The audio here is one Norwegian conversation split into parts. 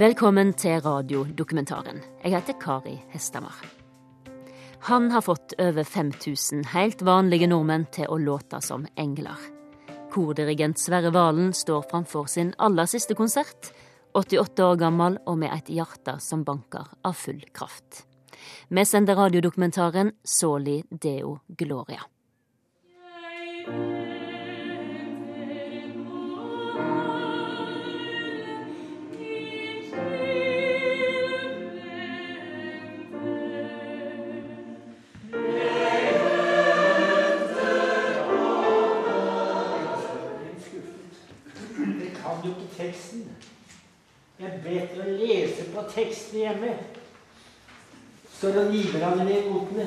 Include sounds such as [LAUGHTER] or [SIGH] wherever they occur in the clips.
Velkommen til radiodokumentaren. Jeg heter Kari Hestamar. Han har fått over 5000 helt vanlige nordmenn til å låte som engler. Kordirigent Sverre Valen står framfor sin aller siste konsert, 88 år gammel og med et hjerte som banker av full kraft. Vi sender radiodokumentaren Soli Deo Gloria. Det er bedre å lese på teksten hjemme. Står og river av ned notene.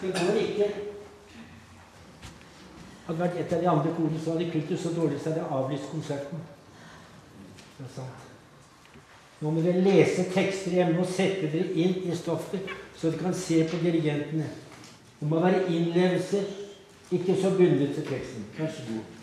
Det går ikke. Hadde vært et av de andre korene som hadde kultur så dårlig, så hadde jeg avlyst konserten. Det er sant. Nå må dere lese tekster hjemme og sette dere inn i stoffet, så dere kan se på dirigentene. Det må være innlevelse, ikke så bundet til teksten. Vær så god.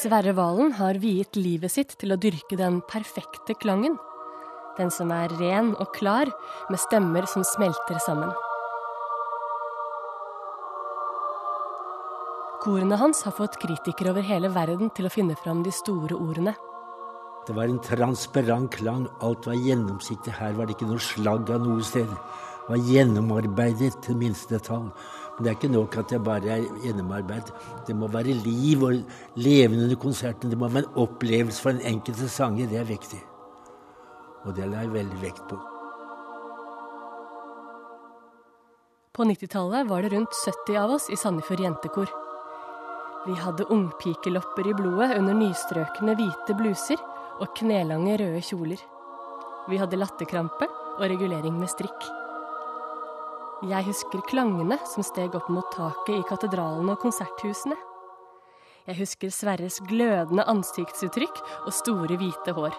Sverre Valen har viet livet sitt til å dyrke den perfekte klangen. Den som er ren og klar, med stemmer som smelter sammen. Korene hans har fått kritikere over hele verden til å finne fram de store ordene. Det var en transparent klang. Alt var gjennomsiktig. Her var det ikke noe slagg av noe sted. Det var gjennomarbeidet til minste detalj. Det er ikke nok at det bare er gjennomarbeid. Det må være liv og levende under konsertene. Det må være en opplevelse for den enkelte sanger. Det er viktig. Og det la jeg veldig vekt på. På 90-tallet var det rundt 70 av oss i Sandefjord jentekor. Vi hadde ungpikelopper i blodet under nystrøkne hvite bluser og knelange røde kjoler. Vi hadde latterkrampe og regulering med strikk. Jeg husker klangene som steg opp mot taket i katedralene og konserthusene. Jeg husker Sverres glødende ansiktsuttrykk og store, hvite hår.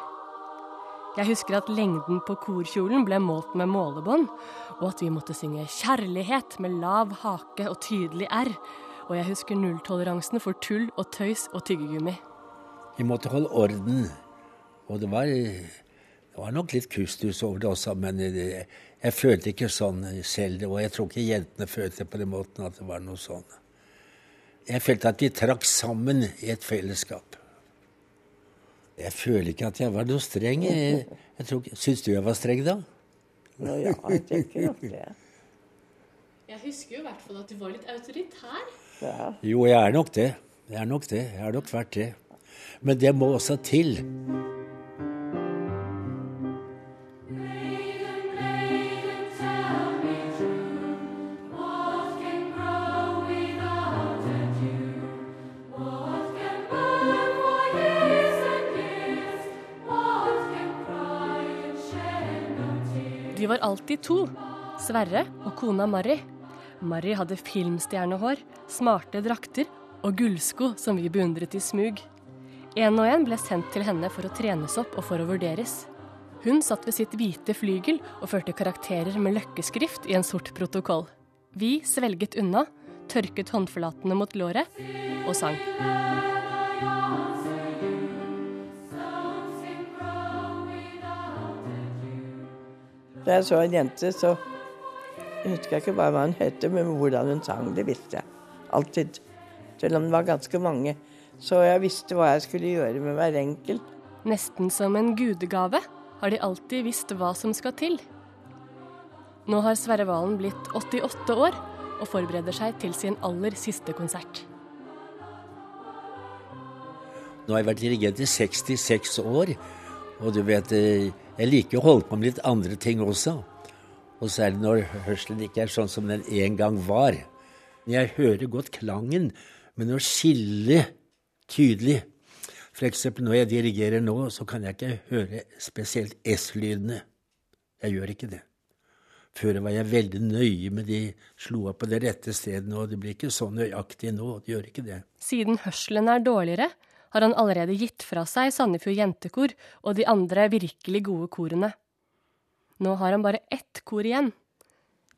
Jeg husker at lengden på korkjolen ble målt med målebånd, og at vi måtte synge 'Kjærlighet' med lav hake og tydelig R. Og jeg husker nulltoleransen for tull og tøys og tyggegummi. Vi måtte holde orden, og det var, det var nok litt kustus over det også, men det, jeg følte ikke sånn selv, og jeg tror ikke jentene følte på den måten at det var noe sånn. Jeg følte at vi trakk sammen i et fellesskap. Jeg føler ikke at jeg var noe streng. Jeg, jeg tror, Syns du jeg var streng, da? Nå ja, jeg tenker nok det. Jeg husker jo i hvert fall at du var litt autoritær. Ja. Jo, jeg er nok det. Jeg er nok det. Jeg har nok vært det. Men det må også til. De var alltid to, Sverre og kona Marry. Marry hadde filmstjernehår, smarte drakter og gullsko som vi beundret i smug. En og en ble sendt til henne for å trenes opp og for å vurderes. Hun satt ved sitt hvite flygel og førte karakterer med løkkeskrift i en sort protokoll. Vi svelget unna, tørket håndflatene mot låret og sang. Da jeg så en jente, så husker jeg ikke bare hva hun het, men hvordan hun sang. Det visste jeg. Alltid. Selv om det var ganske mange. Så jeg visste hva jeg skulle gjøre med hver enkelt. Nesten som en gudegave har de alltid visst hva som skal til. Nå har Sverre Valen blitt 88 år og forbereder seg til sin aller siste konsert. Nå har jeg vært dirigent i 66 år, og du vet eh, Jeg liker å holde på med litt andre ting også. Og særlig når hørselen ikke er sånn som den en gang var. Jeg hører godt klangen, men å skille tydelig F.eks. når jeg dirigerer nå, så kan jeg ikke høre spesielt S-lydene. Jeg gjør ikke det. Før var jeg veldig nøye med de slo opp på det rette stedene, og det blir ikke så nøyaktig nå. Det gjør ikke det. Siden hørselen er dårligere, har han allerede gitt fra seg Sandefjord jentekor og de andre virkelig gode korene. Nå har han bare ett kor igjen.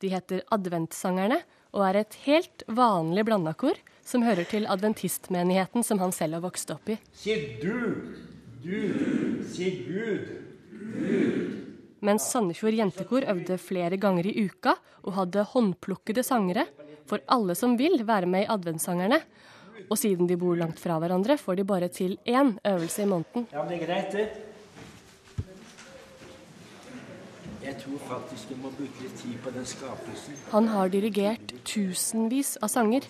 De heter Adventsangerne og er et helt vanlig blandakor som hører til adventistmenigheten som han selv har vokst opp i. Si du, du, si Gud, Gud. Mens Sandefjord jentekor øvde flere ganger i uka og hadde håndplukkede sangere, får alle som vil være med i adventssangerne. Og siden de bor langt fra hverandre, får de bare til én øvelse i måneden. Ja, men det er greit, det. Jeg tror faktisk vi må bruke litt tid på den skapelsen. Han har dirigert tusenvis av sanger.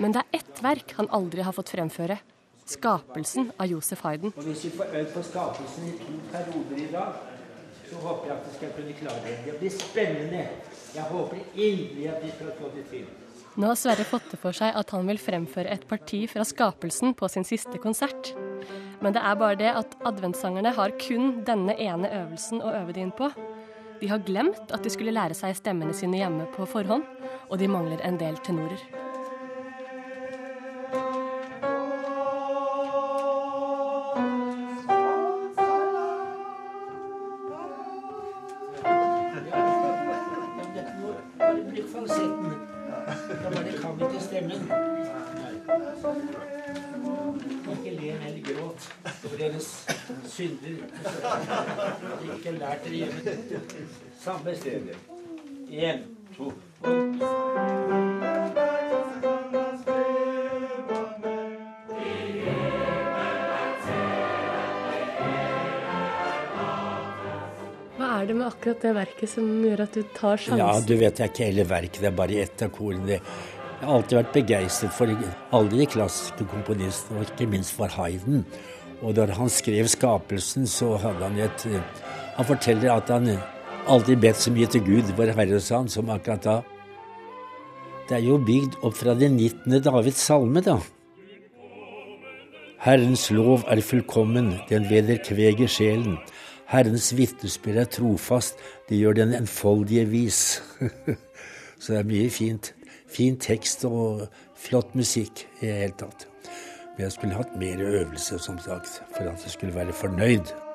Men det er ett verk han aldri har fått fremføre. 'Skapelsen' av Josef Hayden. Og hvis vi får øvd på skapelsen i to perioder i dag, så håper jeg at vi skal kunne klare det. Det blir spennende. Jeg håper inderlig at vi skal få det til. Nå har Sverre fått det for seg at han vil fremføre et parti fra Skapelsen på sin siste konsert. Men det er bare det at adventssangerne har kun denne ene øvelsen å øve det inn på. De har glemt at de skulle lære seg stemmene sine hjemme på forhånd, og de mangler en del tenorer. Samme stedet. Én, to Hva er det med akkurat det verket som gjør at du tar sjansen? Ja, du vet det er ikke hele verket, det er bare ett av korene. Jeg har alltid vært begeistret for alle de klassiske komponistene, og ikke minst for Hayden. Og da han skrev 'Skapelsen', så hadde han et Han forteller at han alltid bedt så mye til Gud, vår Herre, sa han, som akkurat da. Det er jo bygd opp fra det 19. Davids salme, da. Herrens lov er fullkommen, den vederkveger sjelen. Herrens vitnesbyrd er trofast, det gjør den enfoldige vis. [LAUGHS] Så det er mye fint. Fin tekst og flott musikk i det hele tatt. Men jeg skulle hatt mer øvelse, som sagt, for at jeg skulle være fornøyd.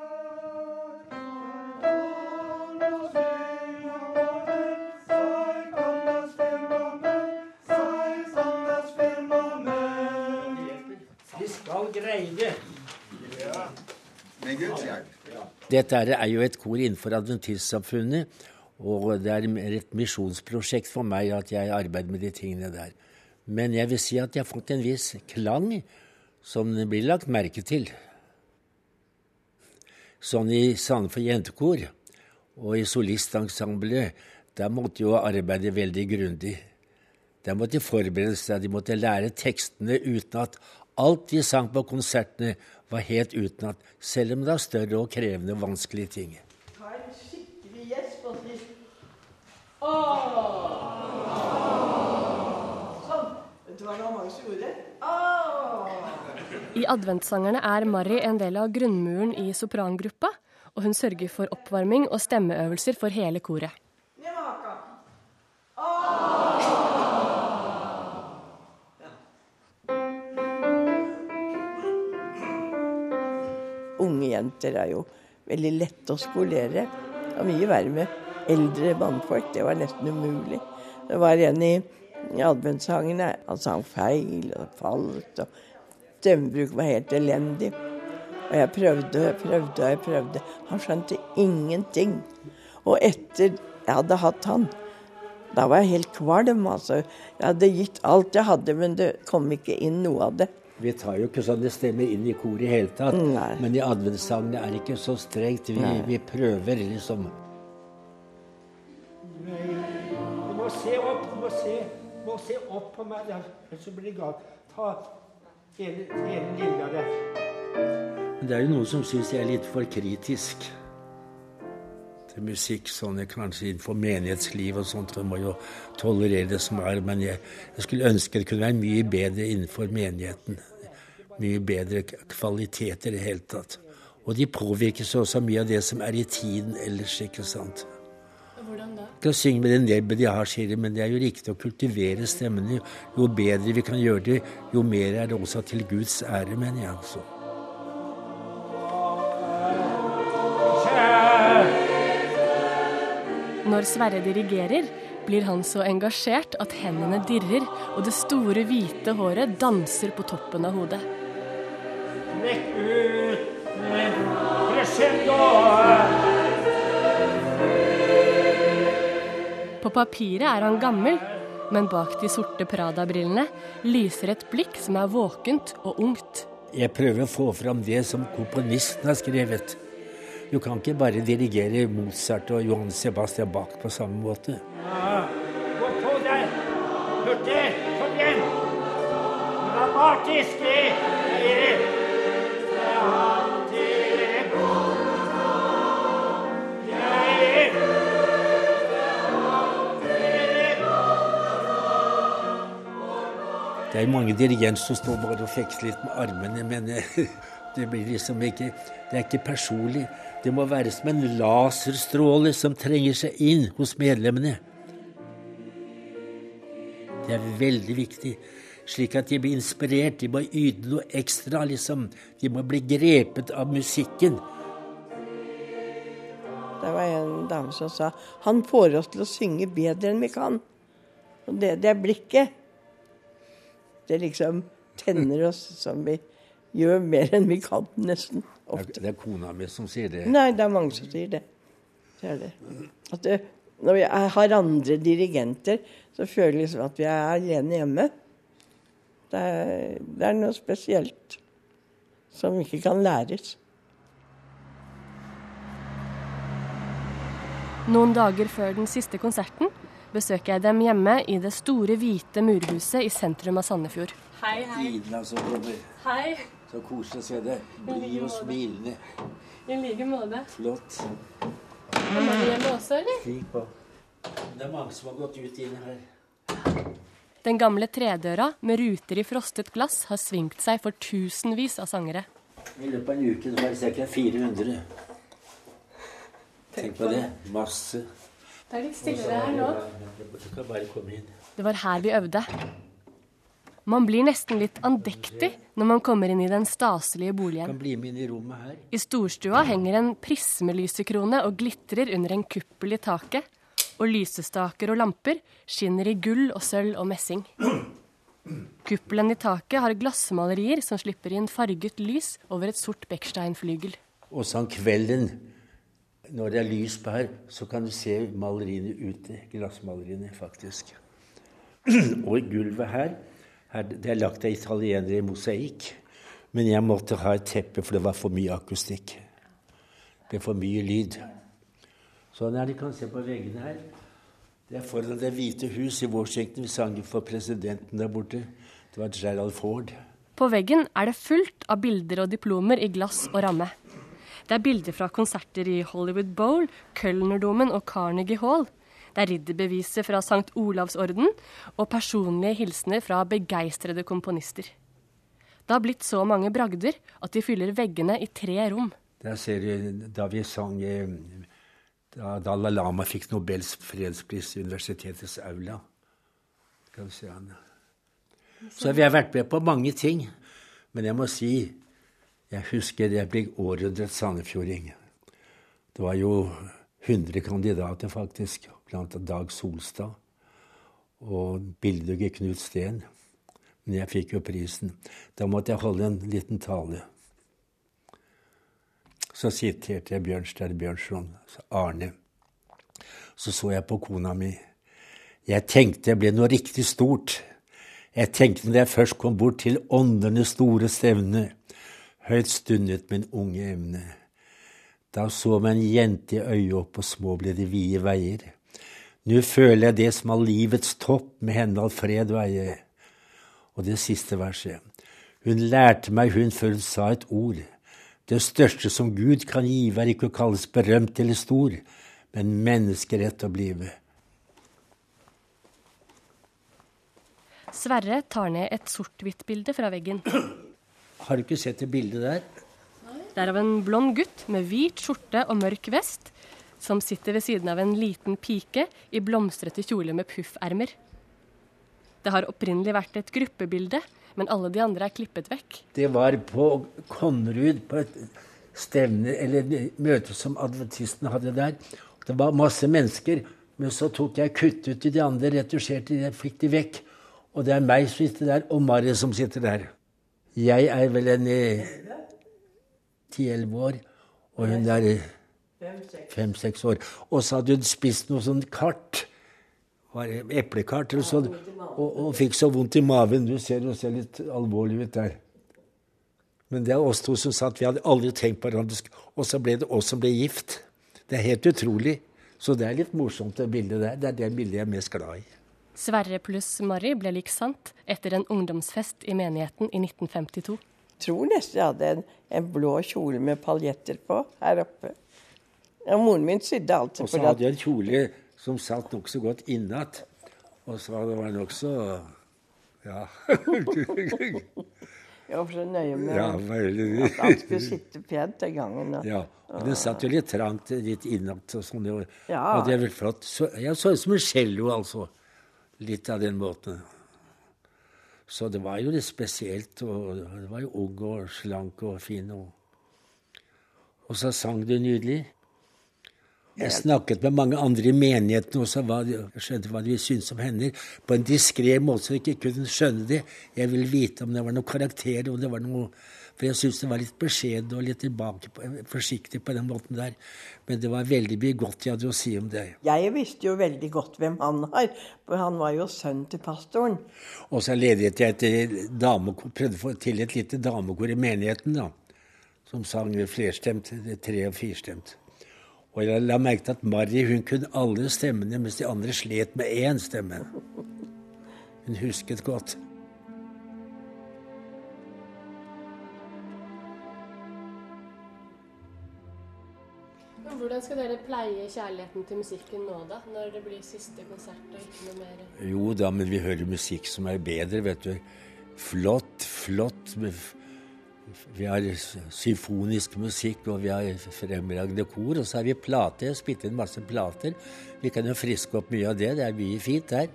Dette er jo et kor innenfor adventistsamfunnet, og det er et misjonsprosjekt for meg at jeg arbeider med de tingene der. Men jeg vil si at jeg har fått en viss klang som blir lagt merke til. Sånn i Sandefjord jentekor og i solistensemblet, der måtte jo arbeide veldig grundig. Der måtte de forberede seg, de måtte lære tekstene uten at alt de sang på konsertene, var helt utenat, selv om det er større og krevende og vanskelige ting. Ta en skikkelig gjesp og si Sånn. Vet du hva det var mange som gjorde? I adventssangerne er Mari en del av grunnmuren i soprangruppa, og hun sørger for oppvarming og stemmeøvelser for hele koret. Unge jenter er jo veldig lette å skolere. Det var mye verre med eldre mannfolk. Det var nesten umulig. Det var en i adventssangene. Han sang feil og falt, og stemmebruk var helt elendig. Og jeg prøvde og prøvde og jeg prøvde. Han skjønte ingenting. Og etter jeg hadde hatt han, da var jeg helt kvalm, altså. Jeg hadde gitt alt jeg hadde, men det kom ikke inn noe av det. Vi tar jo ikke sånne stemmer inn i koret i hele tatt, Nei. men i adventssangene er det ikke så strengt. Vi, vi prøver liksom. Du må se opp, du må se, du må se opp på meg, ellers blir det galt. Ta hele, hele linja der. Det er jo noen som syns jeg er litt for kritisk til musikk, sånn kanskje innenfor menighetsliv og sånt. Man må jo tolerere det som er, men jeg, jeg skulle ønske det kunne være mye bedre innenfor menigheten. Mye bedre kvalitet i det hele tatt. Og de påvirkes også av mye av det som er i tiden ellers, ikke sant. Hvordan da? Jeg kan synge med det nebbet de har, sier de, men det er jo riktig å kultivere stemmene. Jo bedre vi kan gjøre det, jo mer er det også til Guds ære, mener jeg. altså. Når Sverre dirigerer, blir han så engasjert at hendene dirrer, og det store, hvite håret danser på toppen av hodet. Trekk ut crescendo. På papiret er han gammel, men bak de sorte Prada-brillene lyser et blikk som er våkent og ungt. Jeg prøver å få fram det som komponisten har skrevet. Du kan ikke bare dirigere Mozart og Johan Sebastian Bach på samme måte. Ja, gå på der. Hørte! kom igjen. Dramatisk. Det er mange dirigenter som står bare og fekter litt med armene, men eh, [LAUGHS] det blir liksom ikke Det er ikke personlig. Det må være som en laserstråle som trenger seg inn hos medlemmene. Det er veldig viktig, slik at de blir inspirert. De må yte noe ekstra, liksom. De må bli grepet av musikken. Det var en dame som sa han får oss til å synge bedre enn vi kan. Og det, det er blikket. Det liksom tenner oss som vi gjør mer enn vi kan, nesten. Ofte. det er kona mi som sier det. Nei, det er mange som sier det. Det er det. At det, når vi har andre dirigenter, så føler vi liksom at vi er alene hjemme. Det er, det er noe spesielt som ikke kan læres. Noen dager før den siste konserten besøker jeg dem hjemme i det store, hvite murhuset i sentrum av Sandefjord. Hei, hei. Ida som kommer. Hei. Så koselig å se deg. Blid og smilende. I like måte. Flott. Kommer du hjemme også, eller? Fy på. Det er mange som har gått ut inn her. Den gamle tredøra med ruter i frostet glass har svingt seg for tusenvis av sangere. I løpet av en uke var det ca. 400. Tenk på det. Masse. Det er litt stillere her nå. Du kan bare komme inn. Det var her vi øvde. Man blir nesten litt andektig når man kommer inn i den staselige boligen. kan bli med inn i rommet her. I storstua henger en prismelysekrone og glitrer under en kuppel i taket. Og lysestaker og lamper skinner i gull og sølv og messing. Kuppelen i taket har glassmalerier som slipper inn farget lys over et sort Beckstein-flygel. Og sånn kvelden, når det er lys på her, så kan du se maleriene ute. Glassmaleriene, faktisk. [CLEARS THROAT] Og gulvet her, her Det er lagt av italienere i mosaikk. Men jeg måtte ha et teppe, for det var for mye akustikk. Det er for mye lyd. Sånn er det. kan se på veggene her. Det er foran Det hvite hus i Washington. Vi sang for presidenten der borte. Det var Gerald Ford. På veggen er det fullt av bilder og diplomer i glass og ramme. Det er bilder fra konserter i Hollywood Bowl, Kølnerdomen og Carnegie Hall. Det er ridderbeviset fra St. Olavsorden og personlige hilsener fra begeistrede komponister. Det har blitt så mange bragder at de fyller veggene i tre rom. Der ser du da vi sang eh, Da Dalai Lama fikk Nobels fredspris i universitetets aula. Skal vi se han. Så vi har vært med på mange ting. Men jeg må si jeg husker jeg ble århundrets sandefjording. Det var jo 100 kandidater, faktisk, blant Dag Solstad og bildige Knut Steen. Men jeg fikk jo prisen. Da måtte jeg holde en liten tale. Så siterte jeg Bjørnstjerne Bjørnson, Arne. Så så jeg på kona mi. Jeg tenkte jeg ble noe riktig stort. Jeg tenkte når jeg først kom bort til åndenes store stevne, høyt stundet min unge emne. Da så meg en jente i øyet opp, og små ble de vide veier. Nå føler jeg det som er livets topp, med henne all fred veie. Og det siste verset. Hun lærte meg hun før hun sa et ord. Det største som Gud kan give, er ikke å kalles berømt eller stor, men menneskerett å blive. Sverre tar ned et sort-hvitt-bilde fra veggen. Har du ikke sett det bildet der? Det er av en blond gutt med hvit skjorte og mørk vest, som sitter ved siden av en liten pike i blomstrete kjole med puffermer. Det har opprinnelig vært et gruppebilde, men alle de andre er klippet vekk. Det var på Konnerud, på et stevne eller møte som adventistene hadde der. Det var masse mennesker. Men så tok jeg kutt ut i de andre, retusjerte de, fikk de vekk. Og det er meg som sitter der, og Mari som sitter der. Jeg er vel en ti-elleve år, og hun er fem-seks år. Og så hadde hun spist noe sånn kart. Eplekart eller sånn. Og, og fikk så vondt i maven. Du ser hun ser litt alvorlig ut der. Men det er oss to som satt. Vi hadde aldri tenkt på hverandre. Og så ble det oss som ble gift. Det er helt utrolig. Så det er litt morsomt, det bildet der. Det er det bildet jeg er mest glad i. Sverre pluss Mari ble lik sant etter en ungdomsfest i menigheten i 1952. Jeg tror nesten jeg hadde en, en blå kjole med paljetter på her oppe. Ja, moren min sydde alltid Og så hadde jeg en kjole som satt nokså godt innat. Og så var det nokså Ja. [LAUGHS] Jeg var så nøye med ja, at alt skulle sitte pent den gangen. Og, Ja, og Den satt jo litt trangt litt innat og sånn. Ja. og det er vel flott. Så, jeg så ut som en cello, altså. Litt av den måten. Så det var jo litt spesielt. Og det var jo ung og slank og fin. Og, og så sang du nydelig. Jeg snakket med mange andre i menigheten også, hva jeg skjønte hva de syntes om henne, på en diskré måte, så jeg ikke kunne skjønne det. Jeg ville vite om det var noe karakter, om det var noe For jeg syntes det var litt beskjeden og litt tilbake, forsiktig på den måten der. Men det var veldig mye godt jeg hadde å si om det. Jeg visste jo veldig godt hvem han var, for han var jo sønnen til pastoren. Og så ledet jeg etter damekor, prøvde å få til et lite damekor i menigheten, da. Som sang flerstemt, tre- og firstemt. Og jeg la merke til at Marry hun kunne alle stemmene, mens de andre slet med én stemme. Hun husket godt. Hvordan skal dere pleie kjærligheten til musikken nå, da? Når det blir siste konsert og ikke noe mer? Jo da, men vi hører musikk som er bedre, vet du. Flott, flott. Vi har symfonisk musikk, og vi har fremragende kor. Og så har vi plater. Spilt inn masse plater. Vi kan jo friske opp mye av det. Det er mye fint der.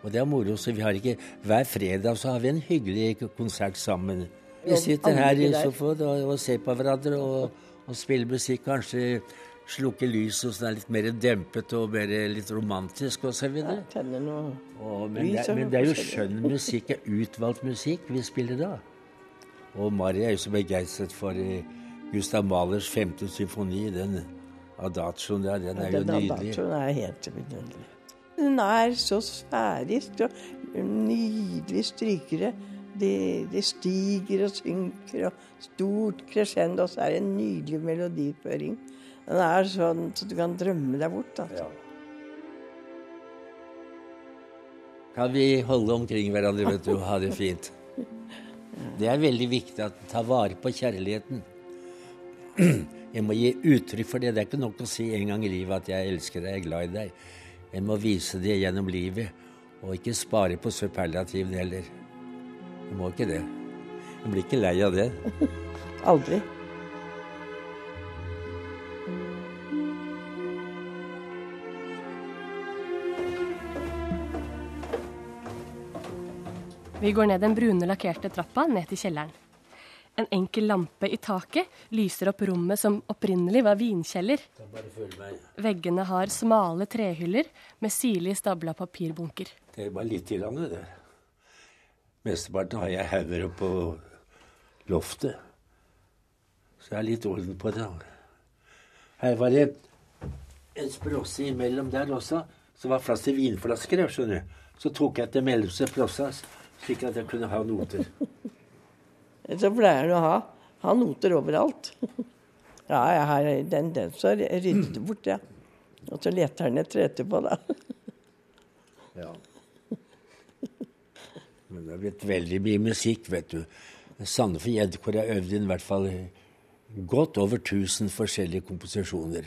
Og det er moro. Så vi har ikke Hver fredag så har vi en hyggelig konsert sammen. Vi sitter her i sofaen og, og ser på hverandre og, og spille musikk. Kanskje slukke lyset så det er litt mer dempet og mer litt romantisk osv. Tenner noe Og, men, det, men det er jo skjønn musikk, det er utvalgt musikk vi spiller da. Og Mari er jo så begeistret for eh, Gustav Mahlers femte symfoni, den adagioen der. Den er jo Den nydelig. Den er helt vidunderlig. Den er så sfærisk og nydelig strykere. Det, de, stiger og synker og stort crescendo, og så er det en nydelig melodiføring. Den er sånn så du kan drømme deg bort. Altså. Kan vi holde omkring hverandre vet du, og ha det fint? Det er veldig viktig at ta vare på kjærligheten. Jeg må gi uttrykk for det. Det er ikke nok å si en gang i livet at 'jeg elsker deg, jeg er glad i deg'. Jeg må vise det gjennom livet, og ikke spare på superlativene heller. Jeg må ikke det. Jeg blir ikke lei av det. [LAUGHS] Aldri. Vi går ned den brune lakkerte trappa ned til kjelleren. En enkel lampe i taket lyser opp rommet som opprinnelig var vinkjeller. Veggene har smale trehyller med sirlig stabla papirbunker. Det er bare litt til landet det. Mesteparten har jeg hauger oppå loftet. Så jeg har litt orden på det. Her var det en sprosse imellom der også, som var plass til vinflasker. skjønner du. Så tok jeg til mellomste sprossa, slik at jeg kunne ha noter. [LAUGHS] Så pleier han å ha, ha noter overalt. [LAUGHS] Ja, jeg har den, den så ryddet det bort, ja. Og så leter han etter etterpå, da. [LAUGHS] Ja. Men det har blitt veldig mye musikk, vet du. Sandefjord Gjeddekor har øvd inn i hvert fall godt over 1000 forskjellige komposisjoner.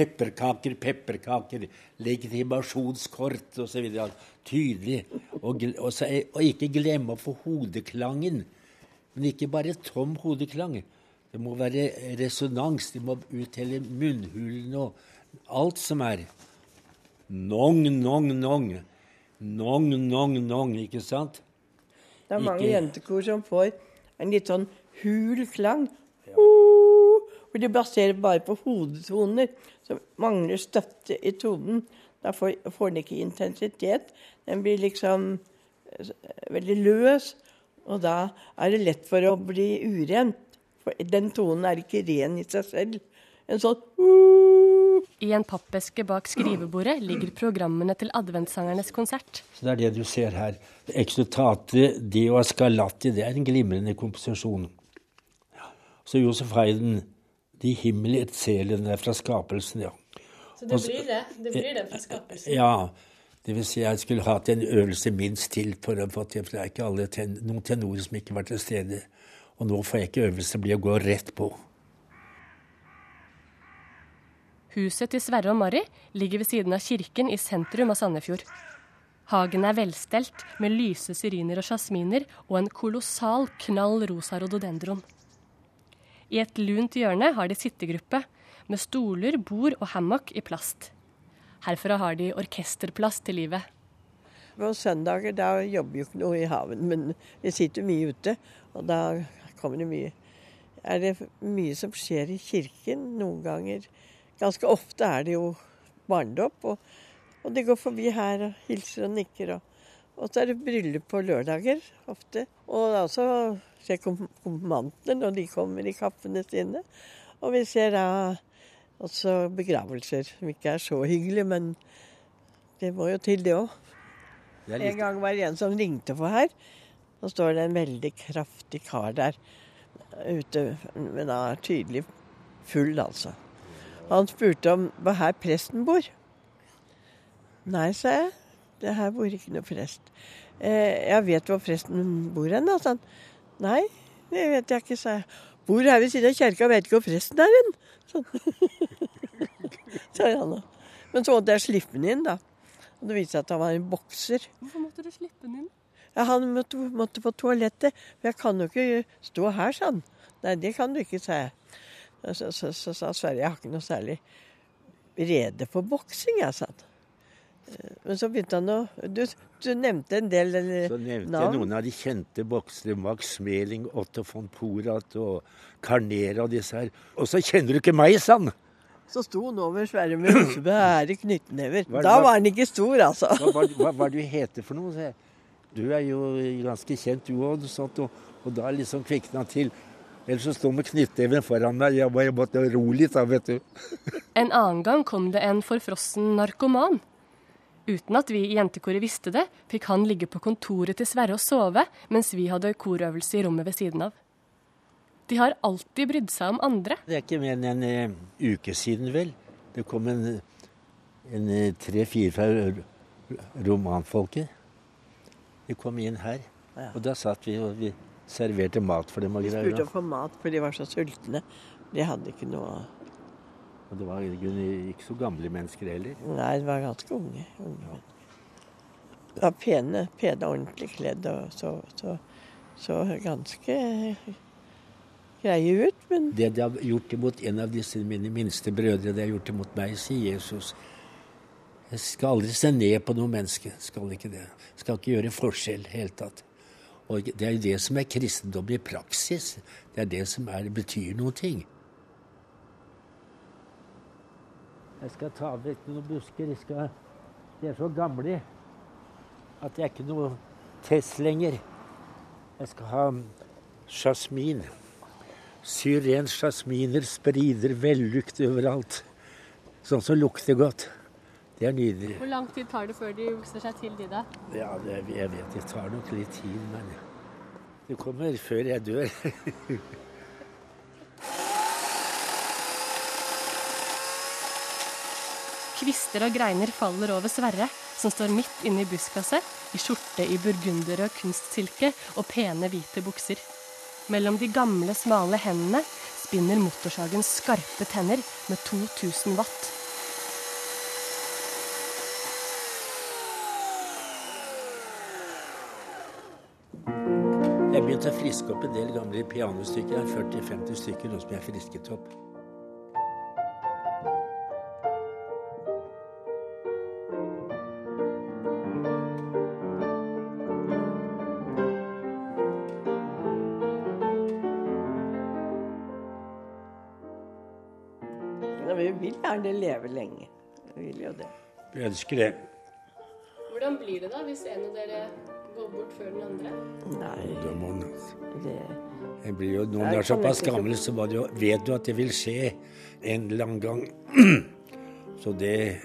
Pepperkaker, pepperkaker, legitimasjonskort osv. Tydelig. Og, og, så, og ikke glemme å få hodeklangen. Men ikke bare tom hodeklang. Det må være resonans. Det må ut hele munnhulene og alt som er. Nong, nong, nong. Nong, nong, nong, ikke sant? Det er mange ikke... jentekor som får en litt sånn hul klang. For de baserer bare på hodetoner, som mangler støtte i tonen. Da får, får den ikke intensitet. Den blir liksom eh, veldig løs, og da er det lett for å bli urent. For den tonen er ikke ren i seg selv. En sånn. I en pappeske bak skrivebordet ligger programmene til adventssangernes konsert. Så Det er det du ser her. Exutate Dio Ascalati, det er en glimrende komposisjon. Så Josef Hayden de himmelige er fra skapelsen, ja. Så det blir det? Det blir det fra skapelsen? Ja. Det vil si jeg skulle hatt en øvelse minst til, for, for det er ikke alle ten, noen tenorer som ikke var til stede. Og nå får jeg ikke øvelse, det blir å gå rett på. Huset til Sverre og Mari ligger ved siden av kirken i sentrum av Sandefjord. Hagen er velstelt med lyse syriner og sjasminer og en kolossal knall rosa rododendron. I et lunt hjørne har de sittegruppe, med stoler, bord og hammock i plast. Herfra har de orkesterplass til livet. På søndager da jobber jo ikke noe i haven, men vi sitter mye ute. Og da kommer det mye. Er det mye som skjer i kirken noen ganger? Ganske ofte er det jo barnedåp, og, og de går forbi her og hilser og nikker. Og, og så er det bryllup på lørdager ofte. Og også ser konfirmantene når de kommer i kappene sine. Og vi ser da også begravelser, som ikke er så hyggelig, men det må jo til, det òg. En gang var det en som ringte på her. Nå står det en veldig kraftig kar der ute, men han er tydelig full, altså. Han spurte om var her presten bor. Nei, sa jeg. Det her bor ikke noe prest. Eh, jeg vet hvor presten bor hen, han. Nei, det vet jeg ikke, sa jeg. Bor her ved siden av kjerka, vet ikke hvor presten er hen. Sånn. [LAUGHS] Men så måtte jeg slippe den inn, da. Og det viste seg at han var en bokser. Hvorfor måtte du slippe den inn? Ja, Han måtte, måtte på toalettet. For jeg kan jo ikke stå her, sa han. Nei, det kan du ikke, sa jeg. Så sa Sverre jeg har ikke noe særlig rede på boksing, jeg, sa han. Men så begynte han å Du, du nevnte en del navn. Så nevnte navn. jeg noen av de kjente boksere. Max Smeling, Otto von Porat og Carnera og disse her. Og så kjenner du ikke meg, sa han! Så sto han over Sverre med svære knyttnever. Da var han ikke stor, altså. Hva, hva, hva, det du heter for noe? Du er jo ganske kjent, du òg. Og, og da liksom kvikna han til. Ellers så han med knyttneven foran meg. Jeg bare måtte ro litt, da, vet du. en annen gang kom det en forfrossen narkoman Uten at vi i jentekoret visste det, fikk han ligge på kontoret til Sverre og sove, mens vi hadde korøvelse i rommet ved siden av. De har alltid brydd seg om andre. Det er ikke mer enn en uh, uke siden, vel. Det kom en, en uh, tre-fire fra romanfolket. De kom inn her, og da satt vi og vi serverte mat for dem. De spurte om å få mat, for de var så sultne. De hadde ikke noe og det var ikke så gamle mennesker heller? Nei, det var ganske unge. unge. Det var pene, pene ordentlig kledd og så, så, så, ganske greie ut, men Det de har gjort imot en av disse mine minste brødre, det har gjort imot meg, sier Jesus. Jeg skal aldri se ned på noe menneske. Skal ikke det. Skal ikke gjøre forskjell i hele tatt. Og det er jo det som er kristendom i praksis. Det er det som er, betyr noen ting. Jeg skal ta vekk noen busker. Skal, de er så gamle at det er ikke noe test lenger. Jeg skal ha sjasmin. Syren sjasminer sprider vellukt overalt. Sånn som lukter godt. Det er nydelig. Hvor lang tid tar det før de vokser seg til, de da? Ja, det, Jeg vet det tar nok litt tid, men det kommer før jeg dør. [LAUGHS] Kvister og greiner faller over Sverre, som står midt inne i buskaset, i skjorte i burgunderrød kunstsilke og pene, hvite bukser. Mellom de gamle, smale hendene spinner motorsagen skarpe tenner med 2000 watt. Jeg begynte å friske opp en del gamle pianostykker. 40-50 stykker, noe som jeg frisket opp. Vil gjerne leve lenge. Jeg vil jo det. Vi ønsker det. Hvordan blir det da hvis en av dere går bort før den andre? Nei, det, man, altså. det blir jo, når du er såpass gammel, så jo, vet du at det vil skje en eller annen gang. [CLEARS THROAT] Så det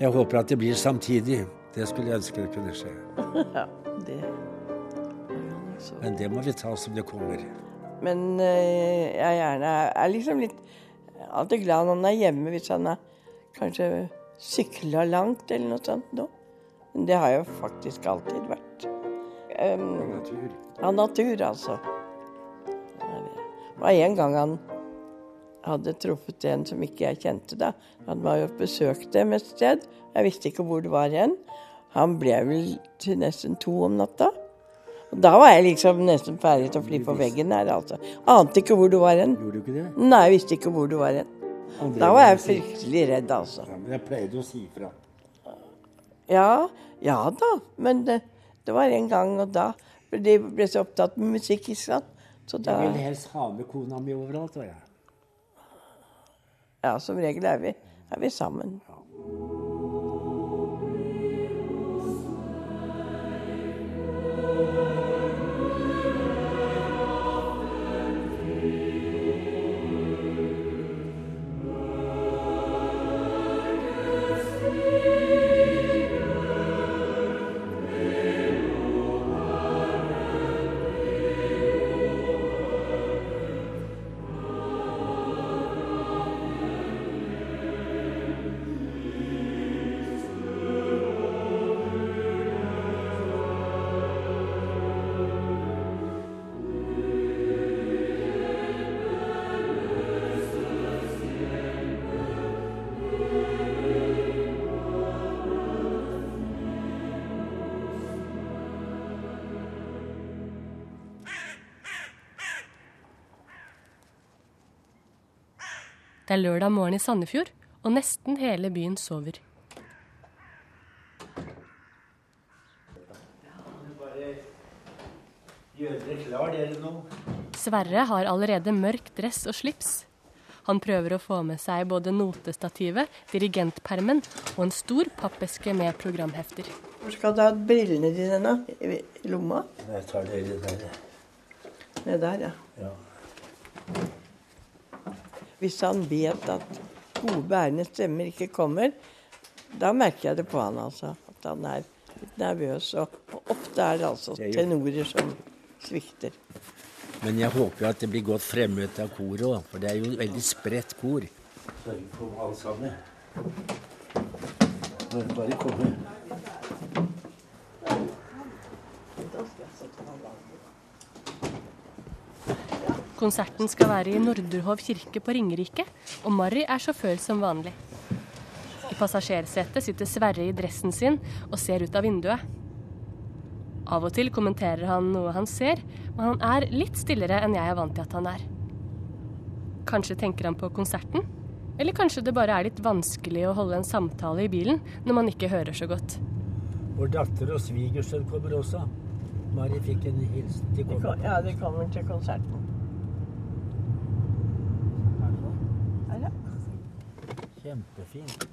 Jeg håper at det blir samtidig. Det skulle jeg ønske det kunne skje. [LAUGHS] Ja, det. Men det må vi ta som det kommer. Men eh, jeg er gjerne er liksom litt alltid glad når han er hjemme, hvis han er kanskje sykla langt eller noe sånt nå. Men det har jo faktisk alltid vært. Um, Natur. av natur, altså. Det var en gang han hadde truffet en som ikke jeg kjente da. Han var jo besøkt dem et sted. Jeg visste ikke hvor det var hen. Han ble vel til nesten to om natta. Og da var jeg liksom nesten ferdig til å fly på veggen her, altså. Ante ikke hvor du var hen. Gjorde du ikke det? Nei, jeg visste ikke hvor du var hen. Da var jeg fryktelig redd, altså. Ja, men jeg pleide å si ifra. Ja, ja da. Men det, det var en gang, og da de ble så opptatt med musikk, ikke sant. Så da Jeg vil helst ha med kona mi overalt. var jeg. Ja, som regel er vi, er vi sammen. Det er lørdag morgen i Sandefjord, og nesten hele byen sover. Sverre har allerede mørk dress og slips. Han prøver å få med seg både notestativet, dirigentpermen og en stor pappeske med programhefter. Hvor skal du ha brillene dine da? I lomma? Jeg tar dere der. Ned der, ja. Ja. Hvis han vet at gode, bærende stemmer ikke kommer, da merker jeg det på han altså. At han er litt nervøs. Og, og ofte er det altså er tenorer som svikter. Men jeg håper jo at det blir godt fremmøte av koret òg, for det er jo veldig spredt kor. Sørg for alle sammen. Bare, bare komme. Konserten skal være i Nordurhov kirke på Ringerike, og Marry er sjåfør som vanlig. I passasjersetet sitter Sverre i dressen sin og ser ut av vinduet. Av og til kommenterer han noe han ser, men han er litt stillere enn jeg er vant til at han er. Kanskje tenker han på konserten? Eller kanskje det bare er litt vanskelig å holde en samtale i bilen når man ikke hører så godt. Vår datter og svigersønn kommer også. Mari fikk en hilsen til kongen. Ja, de kommer til konserten. Her, ja. Kjempefint.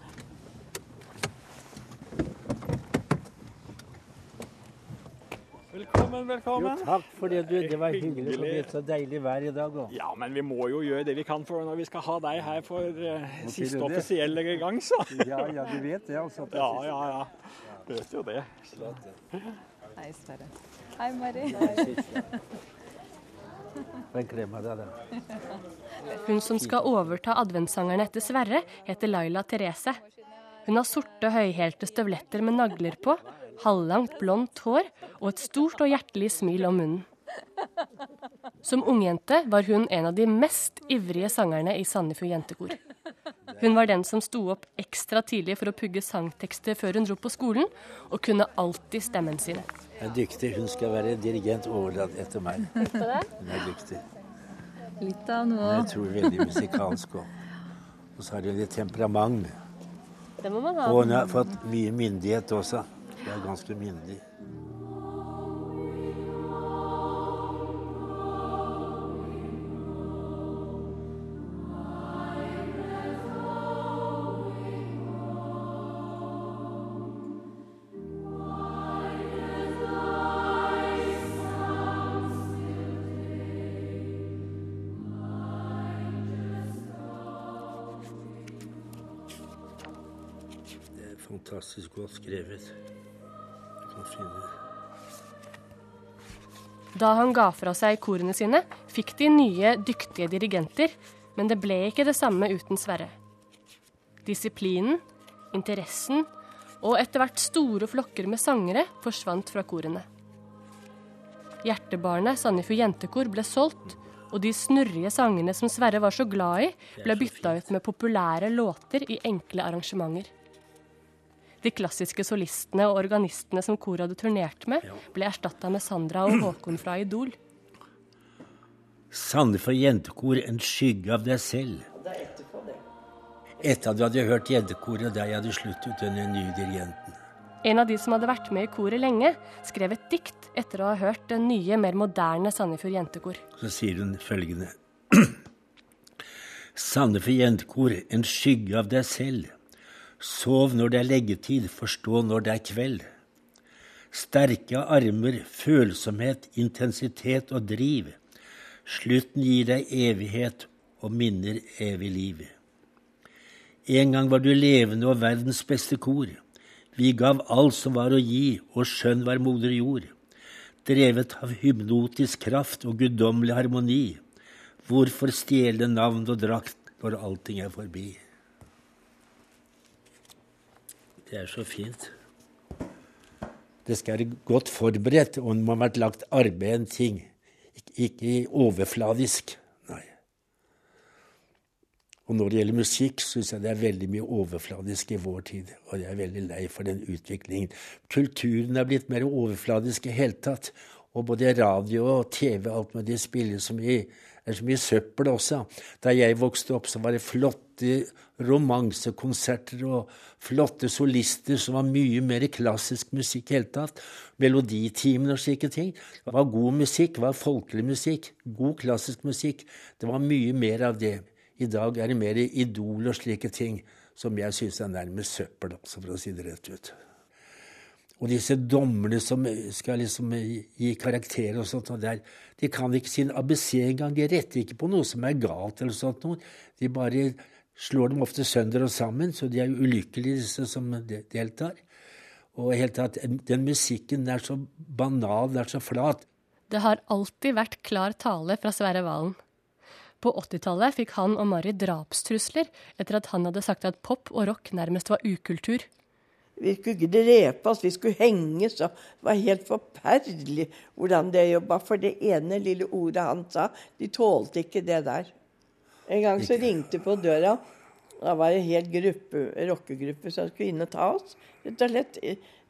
Velkommen, Jo, velkommen. takk for det, du. Det var hyggelig. Det bli så deilig vær i dag òg. Ja, men vi må jo gjøre det vi kan for når vi skal ha deg her for uh, siste offisielle gang, så. Ja, ja, du vet det. altså. Ja, ja, ja. Du Vet jo det. Hei, Sverre. Hei, Mari. En klem av deg, da. Hun som skal overta adventssangerne etter Sverre, heter Laila Therese. Hun har sorte, høyhælte støvletter med nagler på, halvlangt blondt hår og et stort og hjertelig smil om munnen. Som ungjente var hun en av de mest ivrige sangerne i Sandefjord jentekor. Hun var den som sto opp ekstra tidlig for å pugge sangtekster før hun dro på skolen, og kunne alltid stemmen sine. Hun er dyktig. Hun skal være dirigent overlatt etter meg. Hun er dyktig. Litt av noe. jeg tror veldig musikalsk òg. Og så har hun litt temperament. Det må man ha. Og hun har fått mye myndighet også. Hun er ganske myndig. Er skulle ha skrevet. Da han ga fra seg korene sine, fikk de nye, dyktige dirigenter, men det ble ikke det samme uten Sverre. Disiplinen, interessen og etter hvert store flokker med sangere forsvant fra korene. Hjertebarnet Sandefjord jentekor ble solgt, og de snurrige sangene som Sverre var så glad i, ble bytta ut med populære låter i enkle arrangementer. De klassiske solistene og organistene som koret hadde turnert med, ble erstatta med Sandra og Håkon fra Idol. Sandefjord jentekor, en skygge av deg selv. Etter at du hadde hørt jentekoret der jeg hadde sluttet under den nye dirigenten. En av de som hadde vært med i koret lenge, skrev et dikt etter å ha hørt den nye, mer moderne Sandefjord jentekor. Så sier hun følgende. [CLEARS THROAT] Sandefjord jentekor, en skygge av deg selv. Sov når det er leggetid, forstå når det er kveld. Sterke armer, følsomhet, intensitet og driv. Slutten gir deg evighet og minner evig liv. En gang var du levende og verdens beste kor. Vi gav alt som var å gi, og skjønn var moder jord. Drevet av hypnotisk kraft og guddommelig harmoni. Hvorfor stjele navn og drakt når allting er forbi? Det er så fint. Det skal være godt forberedt, og det må ha vært lagt arbeid en ting. Ik ikke overfladisk. Nei. Og når det gjelder musikk, syns jeg det er veldig mye overfladisk i vår tid. Og jeg er veldig lei for den utviklingen. Kulturen er blitt mer overfladisk i hele tatt. Og både radio og TV alt med de spiller så mye er så mye søppel også. Da jeg vokste opp, så var det flotte romansekonserter og flotte solister som var mye mer klassisk musikk i hele tatt. Meloditimen og slike ting. Det var god musikk, det var folkelig musikk. God klassisk musikk. Det var mye mer av det. I dag er det mer Idol og slike ting som jeg syns er nærmest søppel, også, for å si det rett ut. Og disse dommerne som skal liksom gi karakterer og sånt, og der, de kan ikke sin ABC engang. De retter ikke på noe som er galt eller sånt. De bare slår dem ofte sønder og sammen, så de er ulykkelige, disse som deltar. Og helt tatt, den musikken er så banal, den er så flat. Det har alltid vært klar tale fra Sverre Valen. På 80-tallet fikk han og Mari drapstrusler etter at han hadde sagt at pop og rock nærmest var ukultur. Vi skulle ikke drepe oss, vi skulle henges. Og det var helt forferdelig hvordan det jobba. For det ene lille ordet han sa, de tålte ikke det der. En gang så ringte på døra. Da var det en hel gruppe, rockegruppe som skulle inn og ta oss. rett og slett.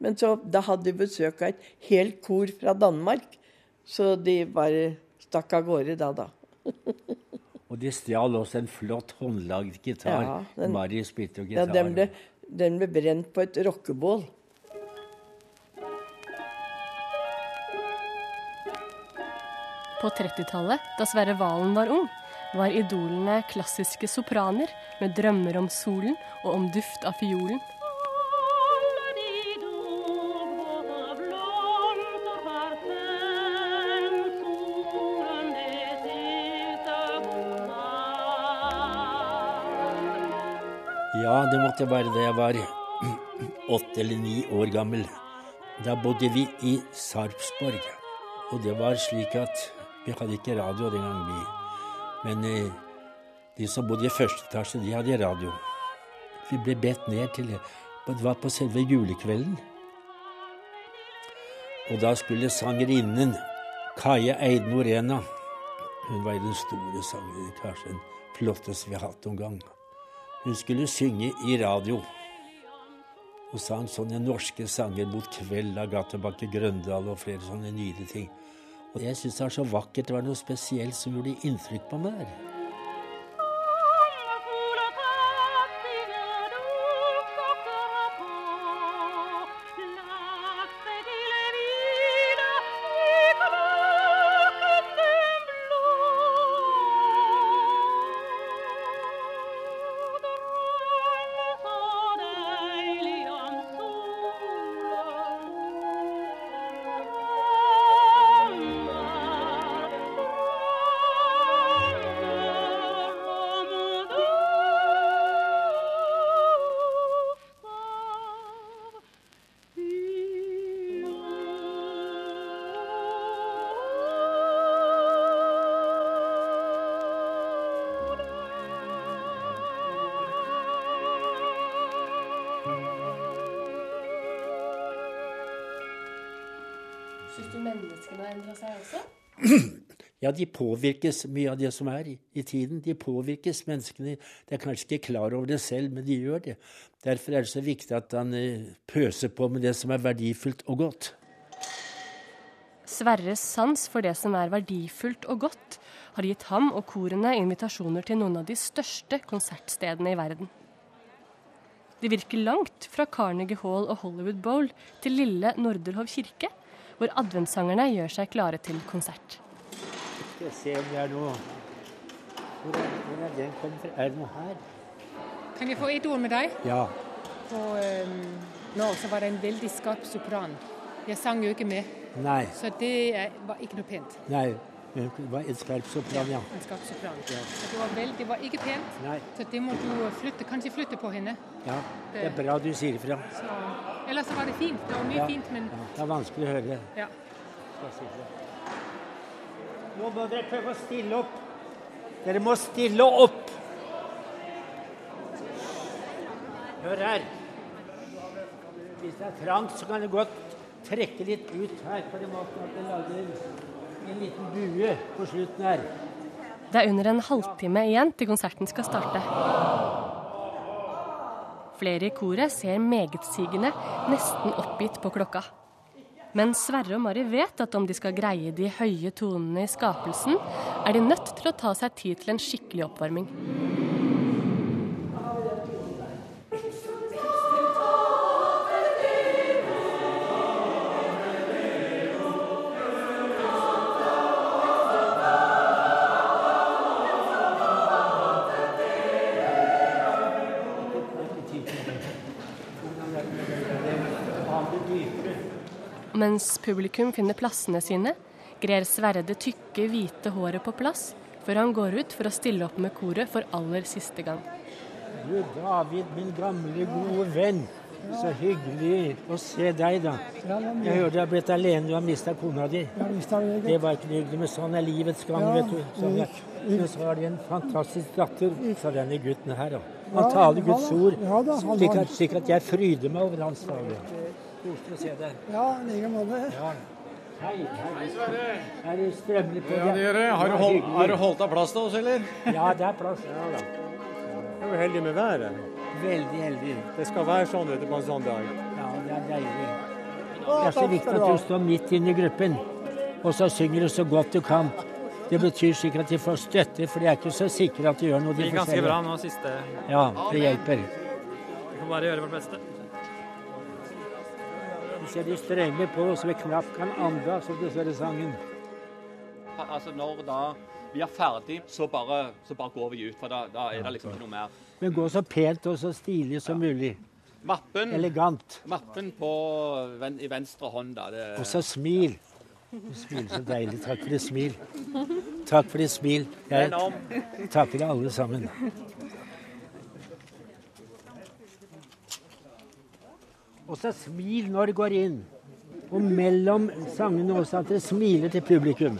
Men så, da hadde de besøk av et helt kor fra Danmark. Så de bare stakk av gårde da, da. [LAUGHS] Og de stjal også en flott håndlagd gitar. Ja, den- Mari spilte jo Ja, den, ble, den ble brent på et rockebål. På 30-tallet, da Sverre Valen var ung, var idolene klassiske sopraner med drømmer om solen og om duft av fiolen. Det måtte være da jeg var [CLEARS THROAT] åtte eller ni år gammel. Da bodde vi i Sarpsborg. Og det var slik at vi hadde ikke radio den gangen, vi. Men eh, de som bodde i første etasje, de hadde radio. Vi ble bedt ned til Det var på selve julekvelden. Og da skulle sangerinnen Kaja Eidno Norena Hun var den store sangeren, kanskje den flotteste vi har hatt noen gang. Hun skulle synge i radio. Hun sang sånne norske sanger mot kveld av Gattebakke Grøndal og flere sånne nydelige ting. Og jeg syns det var så vakkert. Det var noe spesielt som gjorde inntrykk på meg der. Seg også? [CLEARS THROAT] Ja, de påvirkes mye av det som er i, i tiden. De påvirkes, menneskene. De er kanskje ikke klar over det selv, men de gjør det. Derfor er det så viktig at han eh, pøser på med det som er verdifullt og godt. Sverres sans for det som er verdifullt og godt, har gitt ham og korene invitasjoner til noen av de største konsertstedene i verden. De virker langt fra Carnegie Hall og Hollywood Bowl til lille Norderhov kirke, hvor adventssangerne gjør seg klare til konsert. Skal jeg se om det er noe Hvor er, hvor er den kommet fra? Er det noe her? Kan jeg få et ord med deg? Ja. På um, nå så var det en veldig skarp sopran. Jeg sang jo ikke med, Nei. så det er, var ikke noe pent. Nei. Det var en skarp sopran, ja. En skarp sopran. Så det var, veldig, det var ikke pent, Nei. så det må du flytte, kanskje flytte på henne. Ja, Det er bra du sier ifra. Så, ellers var det fint. Det var mye Ja. fint, men Ja, det er vanskelig å høre. ja. Nå må dere prøve å stille opp. Dere må stille opp! Hør her. Hvis det er trangt, så kan dere godt trekke litt ut her på den måten at det lager en liten bue på slutten her. Det er under en halvtime igjen til konserten skal starte. Flere i koret ser megetsigende, nesten oppgitt på klokka. Men Sverre og Mari vet at om de skal greie de høye tonene i skapelsen, er de nødt til å ta seg tid til en skikkelig oppvarming. Mens publikum finner plassene sine, grer Sverre det tykke, hvite håret på plass, før han går ut for å stille opp med koret for aller siste gang. Du David, min gamle, gode venn. Så hyggelig å se deg, da. Jeg hører du har blitt alene, du har mista kona di. Det var ikke hyggelig, men sånn er livets gang, vet du. Sånn er. Men så har de en fantastisk datter, sa denne gutten her. da. Han taler Guds ord, slik at, slik at jeg fryder meg over hans tale. Koselig å se deg. Ja, i like måte. Ja. Hei, hei. Er det på Ja, det gjør det. Har du, holdt, har du holdt av plass til oss, eller? Ja, det er plass. Ja, da. Du er heldig med været. Veldig heldig. Det skal være sånn vet du, på en sånn dag. Ja, det er deilig. Det er så viktig at du står midt inne i gruppen, og så synger du så godt du kan. Det betyr sikkert at de får støtte, for de er ikke så sikre at de gjør noe. Det de gikk ganske bra nå siste. Ja, det hjelper. Vi får bare gjøre vårt beste. Ser de strever på, så vi knapt kan anda, som det står i sangen. Altså Når da vi er ferdig, så bare, så bare går vi ut. For da, da er det liksom ikke noe mer. Men gå så pent og så stilig som mulig. Mappen, Elegant. mappen på, i venstre hånd, da. Det, Og så smil. Smil, så deilig. Takk for det smil. Takk for det smil. Jeg takker alle sammen. Og så smil når du går inn. Og mellom sangene også at dere smiler til publikum.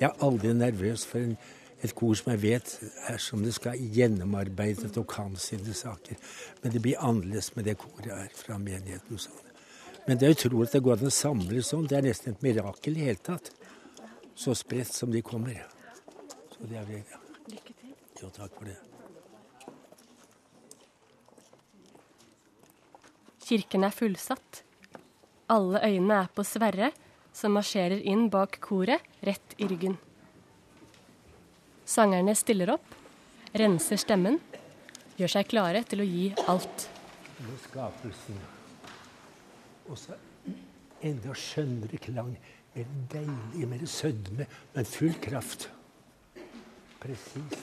Jeg er aldri nervøs for en, et kor som jeg vet er som det skal gjennomarbeidet og kan sine saker. Men det blir annerledes med det koret her fra menigheten. Sånn. Men det er utrolig at det går an å samle sånn. Det er nesten et mirakel i hele tatt. Så spredt som de kommer. Så det er det. Ja. Lykke til. Jo, takk for det. Kirken er fullsatt. Alle øynene er på Sverre, som marsjerer inn bak koret, rett i ryggen. Sangerne stiller opp, renser stemmen, gjør seg klare til å gi alt. Med skapelsen. Og så enda skjønnere klang. Mer deilig, mer sødme, men full kraft. Presis.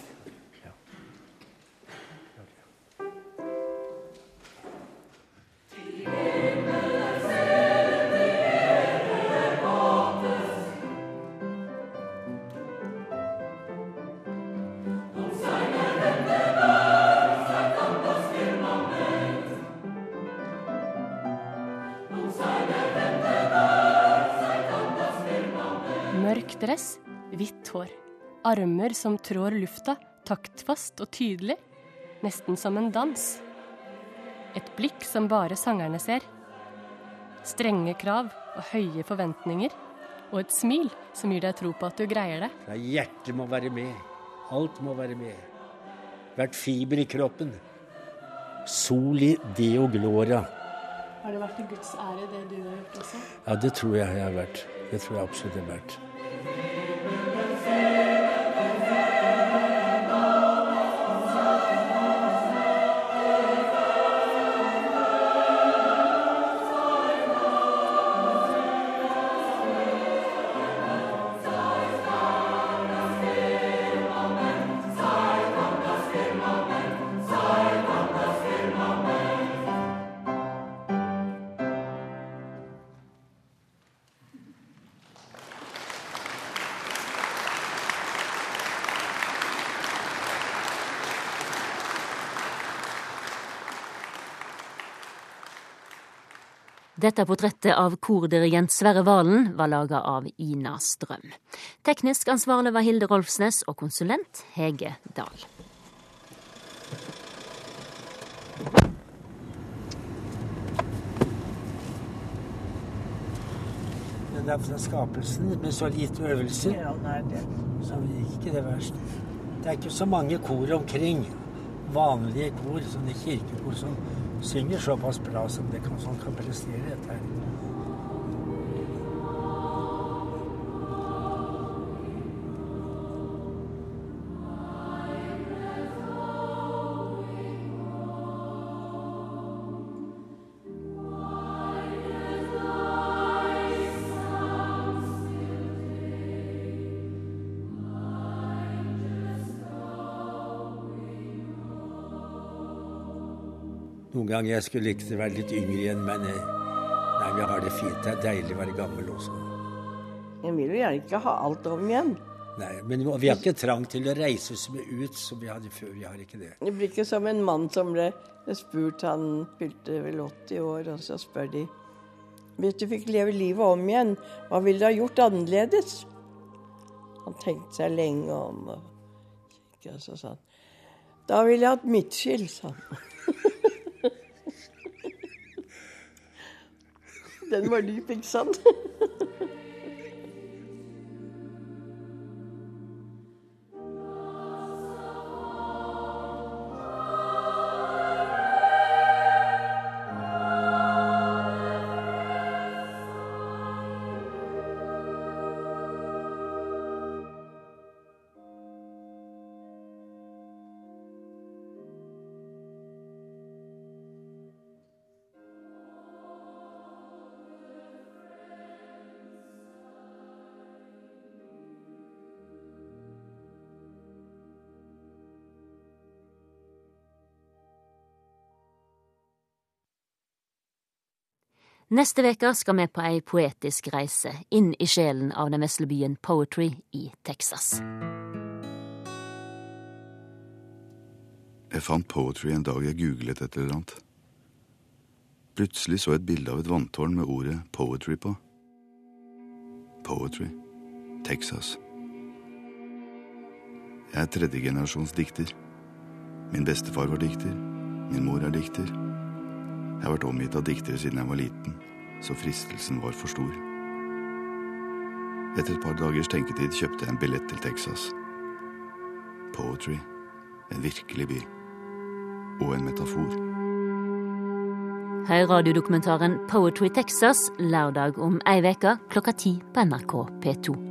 Dress, hvitt hår. Armer som trår lufta, taktfast og tydelig. Nesten som en dans. Et blikk som bare sangerne ser. Strenge krav og høye forventninger. Og et smil som gir deg tro på at du greier det. Ja, hjertet må være med. Alt må være med. Hvert fiber i kroppen. Soli deo gloria. Har det vært en Guds ære, det du har gjort også? Ja, det tror jeg jeg har vært. Det tror jeg absolutt jeg har vært. Amen. Dette portrettet av kordirigent Sverre Valen var laga av Ina Strøm. Teknisk ansvarlig var Hilde Rolfsnes og konsulent Hege Dahl. Men det er fra skapelsen med så lite øvelser, Ja, nei, det. så gikk ikke det verst. Det er ikke så mange kor omkring. Vanlige kor, sånne kirkekor, som synger såpass bra som det kan, som kan prestere dette. Ganger jeg skulle likt å være litt yngre igjen, men eh, nei, vi har det fint. Det er deilig å være gammel også. Jeg vil jo gjerne ikke ha alt om igjen. Nei, men vi har ikke trang til å reise oss ut som vi hadde før. Vi har ikke det. Det blir ikke som en mann som ble spurt, han fylte vel 80 år, og så spør de Hvis du fikk leve livet om igjen, hva ville du ha gjort annerledes? Han tenkte seg lenge om, og så sa han Da ville jeg hatt midtskill, sa han. [LAUGHS] Den var dyp, ikke sant? [LAUGHS] Neste uke skal vi på ei poetisk reise inn i sjelen av den vesle byen Poetry i Texas. Jeg fant poetry en dag jeg googlet et eller annet. Plutselig så jeg et bilde av et vanntårn med ordet poetry på. Poetry. Texas. Jeg er tredjegenerasjons dikter. Min bestefar var dikter. Min mor er dikter. Jeg har vært omgitt av diktere siden jeg var liten, så fristelsen var for stor. Etter et par dagers tenketid kjøpte jeg en billett til Texas. Poetry. En virkelig by. Og en metafor. Hør radiodokumentaren Poetry Texas lørdag om ei uke klokka ti på NRK P2.